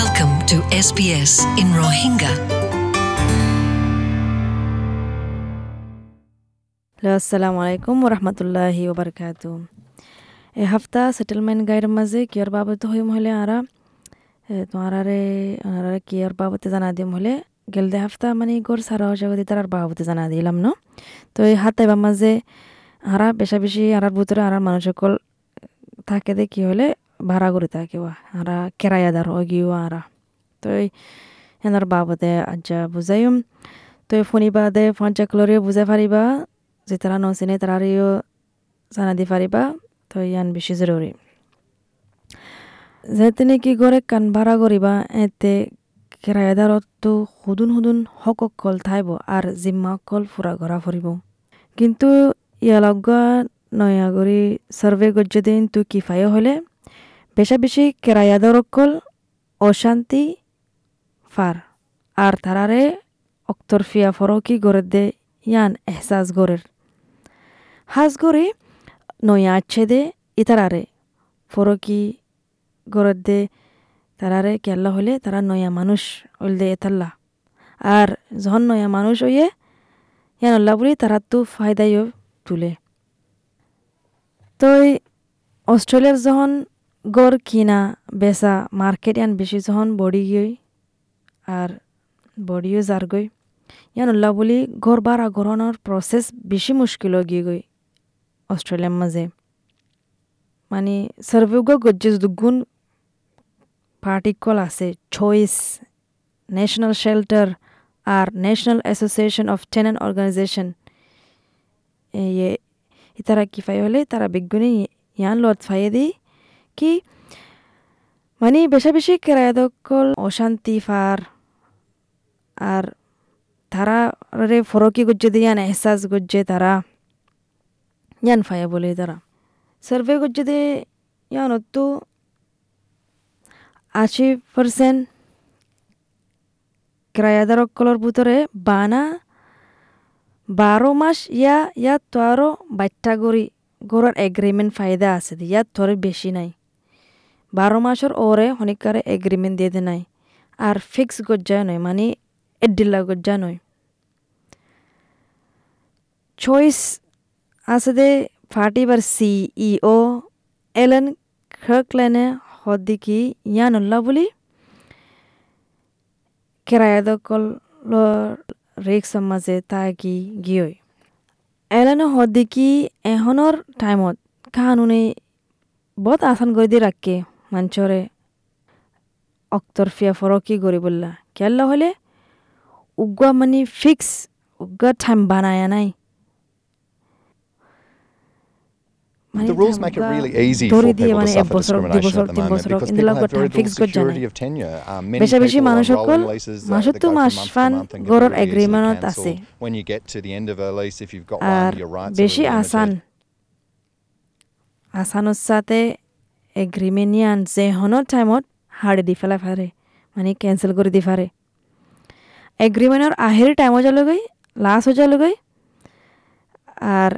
Welcome to SBS in Rohingya. আসসালামু আলাইকুম ওরহমতুল্লাহি ওবরকাতু এ হাফতা সেটেলমেন্ট গাইডের মাঝে কিয়র বাবদ হইম হলে আরা? তোমারে আরা কিয়র বাবতে জানা দিম হলে? গেল দে হাফতা মানে গর সারা জগতে তার বাবতে জানা দিলাম, ন? তো এই হাত এবার মাঝে আরা বেশা বেশি আরার ভিতরে আরার মানুষ সকল থাকে দে কি হলে ভাড়া কৰি থাকিব আৰা কেৰায়াদাৰ অগিও আৰা তই সেনাৰ বাবদে আজ্জা বুজাইম তই শুনিবা দে ফঞ্চা কলৰিও বুজাই পাৰিবা যে তাৰা নচিনে তাৰিও জানা দি পাৰিবা তই ইয়ান বেছি জৰুৰী যেতে নেকি গড়ে কাণ ভাড়া কৰিবা এতে কেৰায়াদাৰতো সুদুন সুদুন হক অকল থাইব আৰু জিম্মা অকল ফুৰা ঘৰা ফুৰিব কিন্তু ইয়ালগা নয়াগুৰি চৰ্ভে গজ্য দিন তোৰ কিফায়ো হ'লে বেশা বেশি কেরায়াদরকল অশান্তি ফার আর তারারে অক্তরফিয়া ফরকি গড়ে দে ইয়ান এহসাস গড়ের হাজ গড়ে নয়া আচ্ছে দে ইতারারে ফরকি গড়ের দে তারারে কেল্লা হলে তারা নয়া মানুষ হইল দে এতাল্লা আর যখন নয়া মানুষ হইয়ে ইয়ান আল্লাহ বলি তারা তো ফায়দাইও তুলে তো অস্ট্রেলিয়ার যখন গড় কিনা বেচা মার্কেট ইয়ান বেশি যখন বড়ি গই আর বড়িও যার গই ইয়ান উল্লাহ বলি ঘর বাড়া গড়ানোর প্রসেস বেশি মুশকিল গিয়ে গই অস্ট্রেলিয়ার মাঝে মানে সার্ভেগ গজ্জে দুগুণ পার্টিকল আছে Choice National shelter R National Association of Tenant Organisation ইয়ে ইতারা কি ফাই হলে তারা বিজ্ঞানী ইয়ান লত ফাইয়ে দি কি মানে বেশা বেশি কেরায়দকল অশান্তি ফার আর তারা রে ফরকি গজ্জে দিয়ে এহসাস গজ্জে তারা ইয়ান ফায়া বলে তারা সার্ভে গজ্জে দিয়ে ইয়ান অত্তু আশি পার্সেন্ট ক্রায়াদারকলর ভিতরে বানা বারো মাস ইয়া ইয়াত তো আরও বাচ্চা গড়ি গড়ার এগ্রিমেন্ট ফায়দা আছে ইয়াত তোরে বেশি নাই বারো মাসের ওরে হনিকারে এগ্রিমেন্ট দিয়ে নাই। আর ফিক্স গজ্জা নয় মানে এডিল্লা গজ্জা নয়। চয়েস আছে দে ফার্টিবার সিইও এলেন খকলেনে হদ্দিকি ইয়ানুল্লাহ বলি। কেরায়াদকল ৰিক্স মাঝে তাকি গিয়ই। এলানো হদ্দিকি এহনৰ টাইমত কাহানুনে বহুত আসান কৰি দি মাঞ্চরে অক্তরফিয়া ফরকি গড়ি বললা কেল্লা হলে উগা মানে ফিক্স উগা টাইম বানায়া নাই The rules make it really easy for people to মানে suffer discrimination at the moment because people have very little security of tenure. Um, many people are rolling leases uh, that go from month to month and এগ্রিমেন্টত আছে cancelled. When you get to the end of a lease, if you've got one, your rights are limited. আসানোর সাথে agreement ইয়ান যে হনৰ টাইমত হাড়ে দি ফেলা ফারে মানে cancel করে দি ফারে এগ্রিমেন্টর আহের time হয়ে যালো গই লাস্ট হয়ে যালো গই আর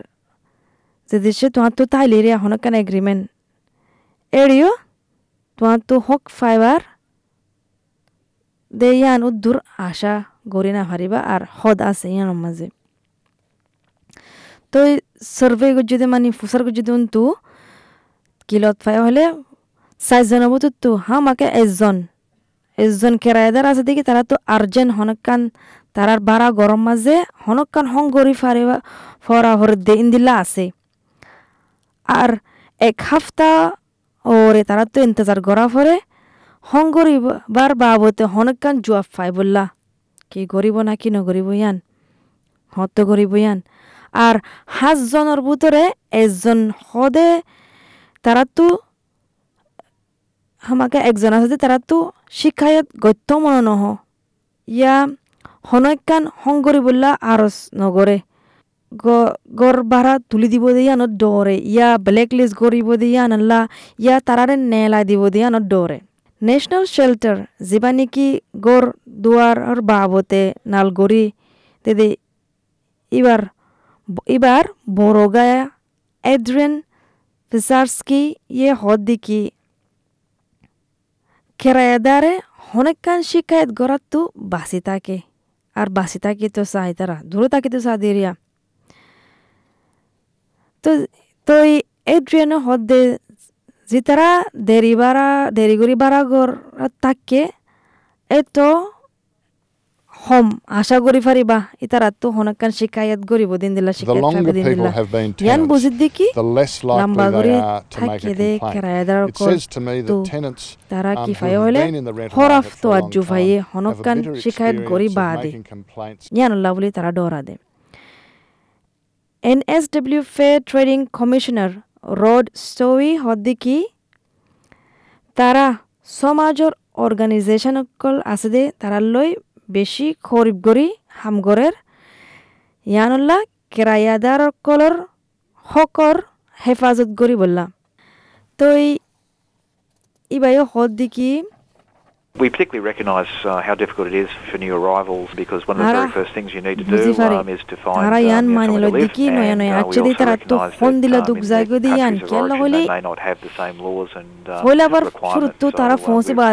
যে দেশে তোমার তো তাইলে রে এখন কেন এগ্রিমেন্ট এড়িও তোমার তো হক ফাইবার দে ইয়ান উদ্দুর আশা গড়ি না ফারিবা আর হদ আছে ইয়ানোর মাঝে তো সার্ভে যদি মানে ফুসার যদি উন্তু কিলত ফাই হলে চারজন হব তো হামাকে এজন এজন কেরায়দার আছে দেখি তারা তো আর্জেন্ট হনকান তারার বাড়া গরম মাঝে হনকান হং গরি ফারিবা ফরা হর দে ইন্দিল্লা আছে। আর এক হাফতা ওরে তারা তো ইন্তজার করা ফরে হং গরিবার বাবতে হনকান জুয়াব ফাই বললা। কি গরিব না কি নগরিব ইয়ান? হত গরিব ইয়ান? আর হাজজনের ভিতরে এজন সদে তারা তো, আমাকে একজন আছে তারা তো শিক্ষায়ত গত্য মনে নহ ইয়া হনকান সংগরি বললা আরস নগরে গর ভাড়া তুলি দিব দিয়ে আনত ডরে ইয়া ব্লেক লিস্ট কৰিব দিয়ে আনলা ইয়া তারারে নেলা দিব দিয়ে আনত ডরে নেশনাল শেল্টার যিবা নেকি গড় দুয়াৰৰ বাবতে নালগৰি তেদে এবার এবার বড়গায়া এড্রেন দিকি কেরায়াদারে হনেকান শিকায়ত গড়াত তো বাসি থাকে আর বাসি থাকি তো চাই তারা দূরে থাকি তো চা দিরিয়া তো তো এড্রিয়ানো হদ্দে যে তারা দেরি বাড়া দেরি করি বাড়া গর থাকে এতো হম আশা করি ফারি বা ইতার আত্ম হনকান শিকায়ত গরিব দিন দিলা শিকায়ত গরি থাকি দে হনকান শিকায়ত গরি বা দে ইয়ান লাভলি তারা ডরা দে। NSW fair trading commissioner Rod Stowe হদ্দিকি তারা সমাজর অর্গানাইজেশন অকল আছে দে তারা লয় বেছি খরিবগরি হামগৰেৰ ইয়ানুল্লাহ কেৰায়াদাৰ অকলৰ হকৰ হেফাজত কৰি বললা তই হদ হদ্দিকি We particularly recognise uh, how difficult it is for new arrivals because one of the very first things you need to do um, is to find তারা um, মানে uh, তারা um, um, uh,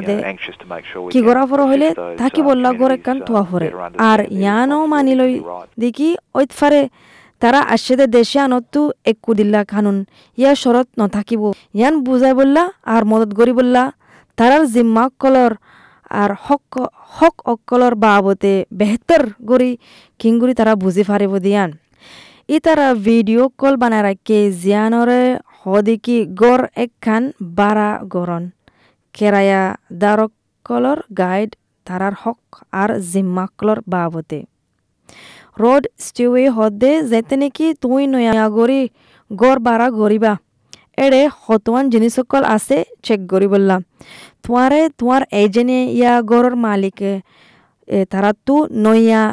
uh, uh, মানি আসছে দেশে আনতো একু দিল্লা খানুন ইয়া শরৎ নথাকিব ইয়ান বুজাই বললা আর মদত করি বললা তারার জিম্মা কলর আর হক হক অকলর বাবতে বেহতর গরি কিংগুরি তারা বুঝি ফারিব দিয়ান। ই তারা ভিডিও কল বানায় রাখে জিয়ানরে হদিকি গড় একখান বারা গরন কেরায়া দারকলর গাইড তারার হক আর জিম্মাকলর বাবতে রোড স্টিউৱে হদে যেতে নাকি তুই নয়া গৰি গড় বাৰা গৰিবা এড়ে হতোয়ান জিনিসকল আছে চেক করি বললাম তোমারে তোমার এজেনে ইয়া গড়র মালিকে তারা তো নয়া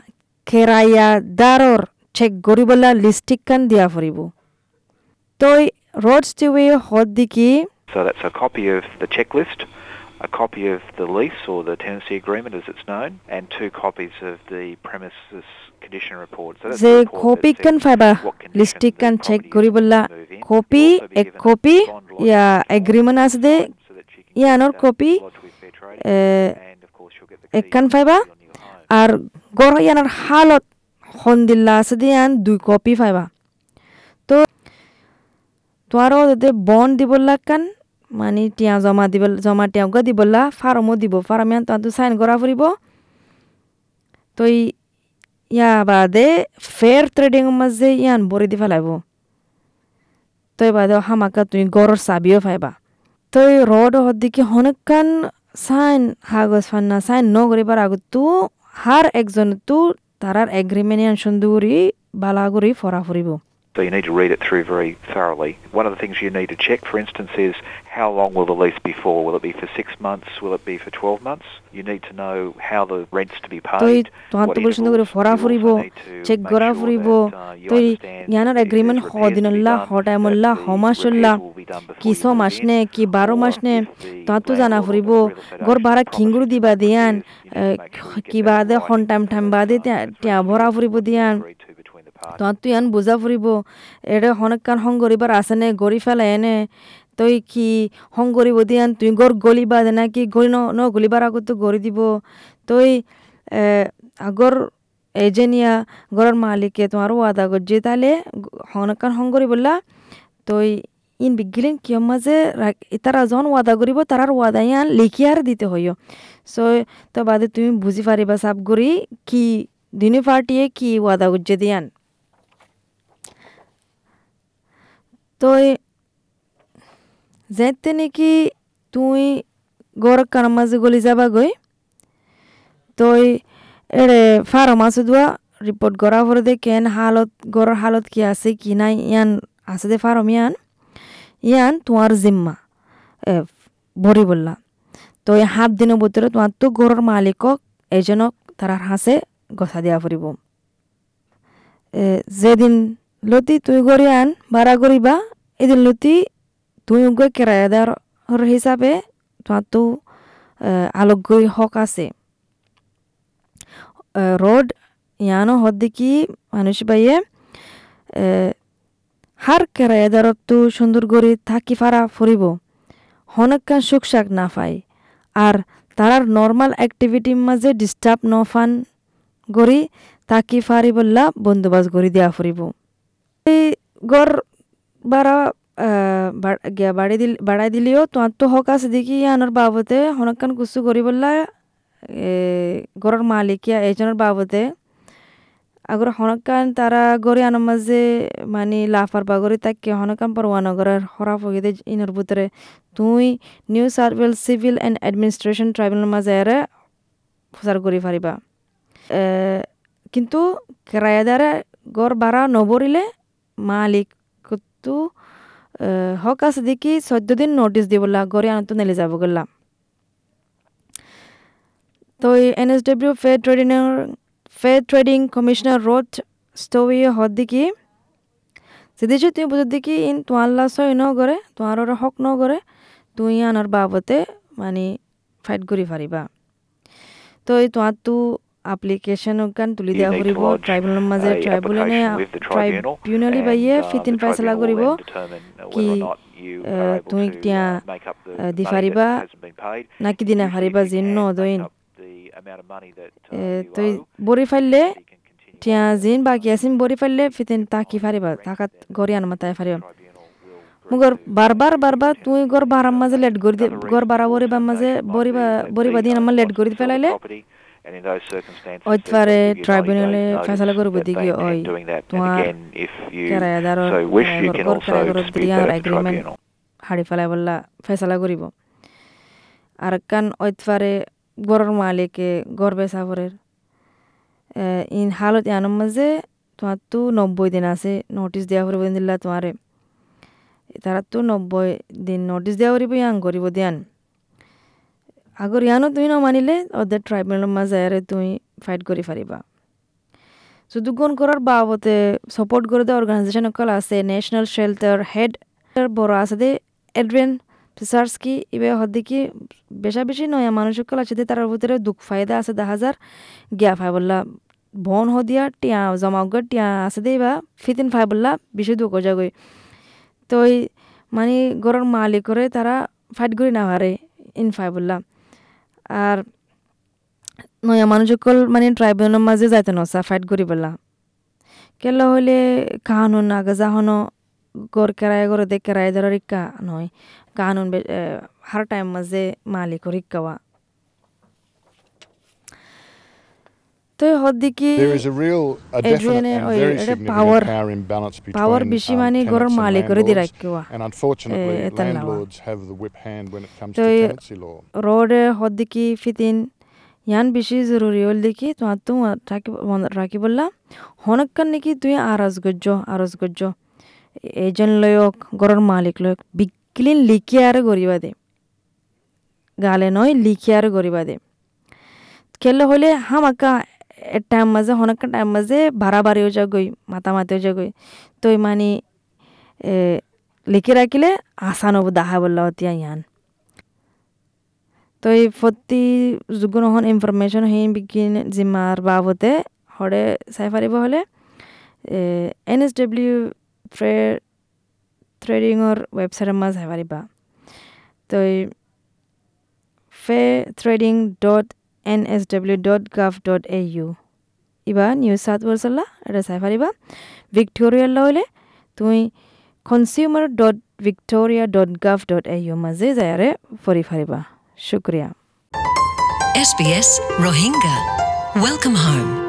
খেরাইয়া দারর চেক করি বললা লিস্টিক কান দিয়া ফুরিব তই রোড স্টিউৱে হদ দিকি So that's a copy of the checklist, a copy of the lease or the tenancy agreement as it's known, and two copies of the premises যে কপি কান ফাইবা লিস্টিক কান চেক in. কপি এক কপি ইয়া agreement আছে দে ইয়ানোর uh, copy lodge with fair trading. এ, And of course you'll get the একখান keys ফাইবা. আর গড় ইয়ানোর হালত সন্দিল্লা আছে দে ইয়ান দুই কপি ফাইবা তো তোয়ারও যাতে বন দিবল্লা কান মানে টিয়া জমা দিব জমা টিয়াগা দিবল্লা ফার্মও দিব ফার্ম তো সাইন করা ফুরিব তো ই- ইয়া বাদে ফেয়ার ট্রেডিং মাঝে ইয়ান বরি দি ফেলাইব তই বাদে হামাকা তুমি গড়র চাবিও ফাইবা তই রড হদ্দিকে হনকান সাইন হাগজ ফান্না সাইন ন করিবার আগত তো হার একজন তো তারার এগ্রিমেন্ট ইয়ান সুন্দরী বালা করি ফরা ফুরিব So you need to read it through very thoroughly. One of the things you need to check, for instance, is how long will the lease be for? Will it be for six months? Will it be for 12 months? You need to know how the rent's to be paid. what intervals. uh, ইয়ানোর if agreement there's repairs to be হমাসল্লা repairs will be done before কি ছ মাস নে কি বারো মাস নে তো জানা ফুরিব agent বারা খিঙ্গুর দিবা দিয়ান repairs, you need to make sure you get কি that বাদে in হন টাইম টাইম বাদে uh, ভরা ফুরিব দিয়ান agree to between the তো ইয়ান বুজা ফুরিব এডে হনকান হং গরিবার আছে নে? গড়ি ফেলা এনে। তই কি হং গরিব দিয়ান তুই গড় গলিবা দে না কি? গড়ি ন ন গলিবার আগত গড়ি দিব। তই এ, আগর এজেনিয়া গড়ের মালিকে তোমার ওয়াদা করছে তাহলে হনকান হং গরি তই ইন বিগিলেন কিয় মাঝে তারা যখন ওয়াদা করিব তারার ওয়াদা ইয়ান লিখি আর দিতে হইও সো তো বাদে তুমি বুঝি পারিবা সাব করি কি দিনে পার্টিয়ে কি ওয়াদা করছে দিয়ান তই যেতে নাকি তুই গড় কার মাঝে গলি যাবা গই তই এড়ে ফার্ম আছে দোয়া রিপোর্ট করা পরে দে কেন হালত গড়ের হালত কি আছে কি নাই, ইয়ান আছে দে ফার্ম ইয়ান ইয়ান তোমার জিম্মা ভরি বললা তো এই সাত দিনের ভিতরে তোমার তো গড়ের মালিকক, এজনক তারার হাসে গছা দিয়া ফুরিব যেদিন লতি তুই গড়ি আন ভাড়া করিবা এদিন লতি তুই গৈ কেরায়াদার হিসাবে তোমার তো আলোগ্যই হক আছে রোড ইয়ানো হদ দেখি মানুষ বাইয়ে হার কেরায়াদারত তো সুন্দর থাকি ফারা ফুরিব হনকান সুখ শাক না পাই আর তারার নর্মাল এক্টিভিটির মাঝে ডিস্টার্ব নফান গড়ি তাকি ফারি বললা বন্দোবস্ত গড়ি দেওয়া ফুরিব গড় বাড়া গিয়া বাড়ি দিল, বাড়াই দিলেও, তোমার তো হক আছে দেখি আনার বাবতে, হনকান কুসু করি বললা গড়ের মালিকিয়া এইজনের বাবতে। আগর হনকান তারা গড়ি আনার মাঝে মানে লাফার বাগরি তাকে হনকান পরওয়ানগরের হরা ফগিদে ইনর ভিতরে তুই New South Wales Civil and Administration Tribunal মাঝে এরে প্রচার করি পারিবা কিন্তু কেরায়াদারে গড় বাড়া নবরিলে মালিক তো হক আছে দেখি চৈধ্য দিন নোটিস দিবলা গড়ি আনতো নেলে যাব গলা তো N S W fair ট্রেডিংয়ের fair trading commissioner Rod Stowe হদ দেখি সেদিছে তুমি বুঝে দেখি ইন তোমার সই ন করে তোমার হক ন করে তুই আনার বাবতে মানে ফাইট করি পারিবা তো এই kan tuli dia horibo tribunal maze tribunal ne tribunali baiye fitin faisala koribo ki তুমি তিয়া দি ফারিবা নাকি দিনা ফারিবা জিন ন দইন তুই বরি ফাইলে তিয়া জিন বাকি আসিম বরি ফাইলে ফিতিন তাকি ফারিবা তাকাত গরিয়ান মাতায় ফারিবা মুগর বারবার বারবার তুই গর বারাম মাঝে লেট দে গর বারা বরিবা মাঝে বরিবা বরিবা দিন আমার লেট করি ফেলাইলে অইতবারে ট্রাইব্যুনালে ফেসলা করব দিকে ওই তোমার কেরায়াদারর গর কেরায়াদারর দিয়ার এগ্রিমেন্ট হাড়ি ফেলাই বললা ফেসলা করিব আর কান অইতবারে গরর মালিকে গর বেসাফরের ইন হালত ইয়ানোর মাঝে তোমার তো নব্বই দিন আছে নোটিস দেওয়া করব দিলা তোমারে তারা তো নব্বই দিন নোটিস দেওয়া করিব ইয়াং করিব দিয়ান আগর ইয়ানো তুমি নমানিলে ট্রাইব্যুনাল মাঝে আরে তুমি ফাইট কৰি পাৰিবা। শুধু গুণ করার বাবতে সাপোর্ট করে দেওয়া অর্গানাইজেশন অকল আছে ন্যাশনাল শেল্টার হেড বড় আছে দে এড্রিয়ান ফিসার্সকি ইবে হদ্দিকি বেশা বেশি নয়া মানুষ সকল আছে দে তার ভিতরে দুঃখ ফায়দা আছে দা হাজার গিয়া ফাই বললা, বন হদিয়া টিয়া জমাগর টিয়া আছে দে বা ফিতিন ফাই বললা বেশি দুঃখ যাগই তো মানে গরর মালিক করে তারা ফাইট করি না ইন ফাই বললা। আর নয়া মানুষসকল মানে ট্রাইব্যুনালের মাঝে যাইতে নসা ফাইট করি পেলা। কেলা হইলে কাহানুন আগে যাহনো গর কেরায় গরে দে কেরায় ধরার ইক্কা নয় কাহানুন হার টাইম মাঝে মালিকর ইক্কাওয়া তো হদ্দিকি There is a real, a definite এড্রিয়ানে and ওই এটা পাওয়ার পাওয়ার বেশি um, মানে গরর and মালিক করে দি. রাখিওয়া Eh, it comes তো. রোডে হদ্দিকি ফিতিন ইয়ান বেশি জরুরি হল দেখি তোমার তো রাখি বললা হনকান নাকি তুই আরজ গজ্জ আরজ গজ্জ এজন লয়ক গরর মালিক লয়ক বিক্লিন লিখিয়ারে গরিবা দে গালে নয় লিখিয়ারে গরিবা দে কেলে হলে হামাকা টাইম মাঝে হনকান টাইম মাঝে বাড়াবাড়িও যাগই মাতামাতিও যাগই তো মানে লিখি রাখিলে আসান হব দাহা বললা অতিয়া ইয়ান তো এই প্রতি যোগ্য হন ইনফরমেশন সেই বিজ্ঞান জিম্মার বাবতে হরে চাই পাৰিব হ'লে এন এছ ডব্লিউ ট্ৰে ট্ৰেডিঙৰ ৱেবছাইটৰ মাজ চাই পাৰিবা তো fair trading dot N S W dot gov dot A U Iba New South ৱেলছলা এটা চাই পাৰিবা। ভিক্টৰিয়াল হ'লে তুমি consumer dot Victoria dot gov dot A U মাজে যায়াৰে ফৰি পাৰিবা। শুক্ৰিয়া। S B S Rohingya welcome home.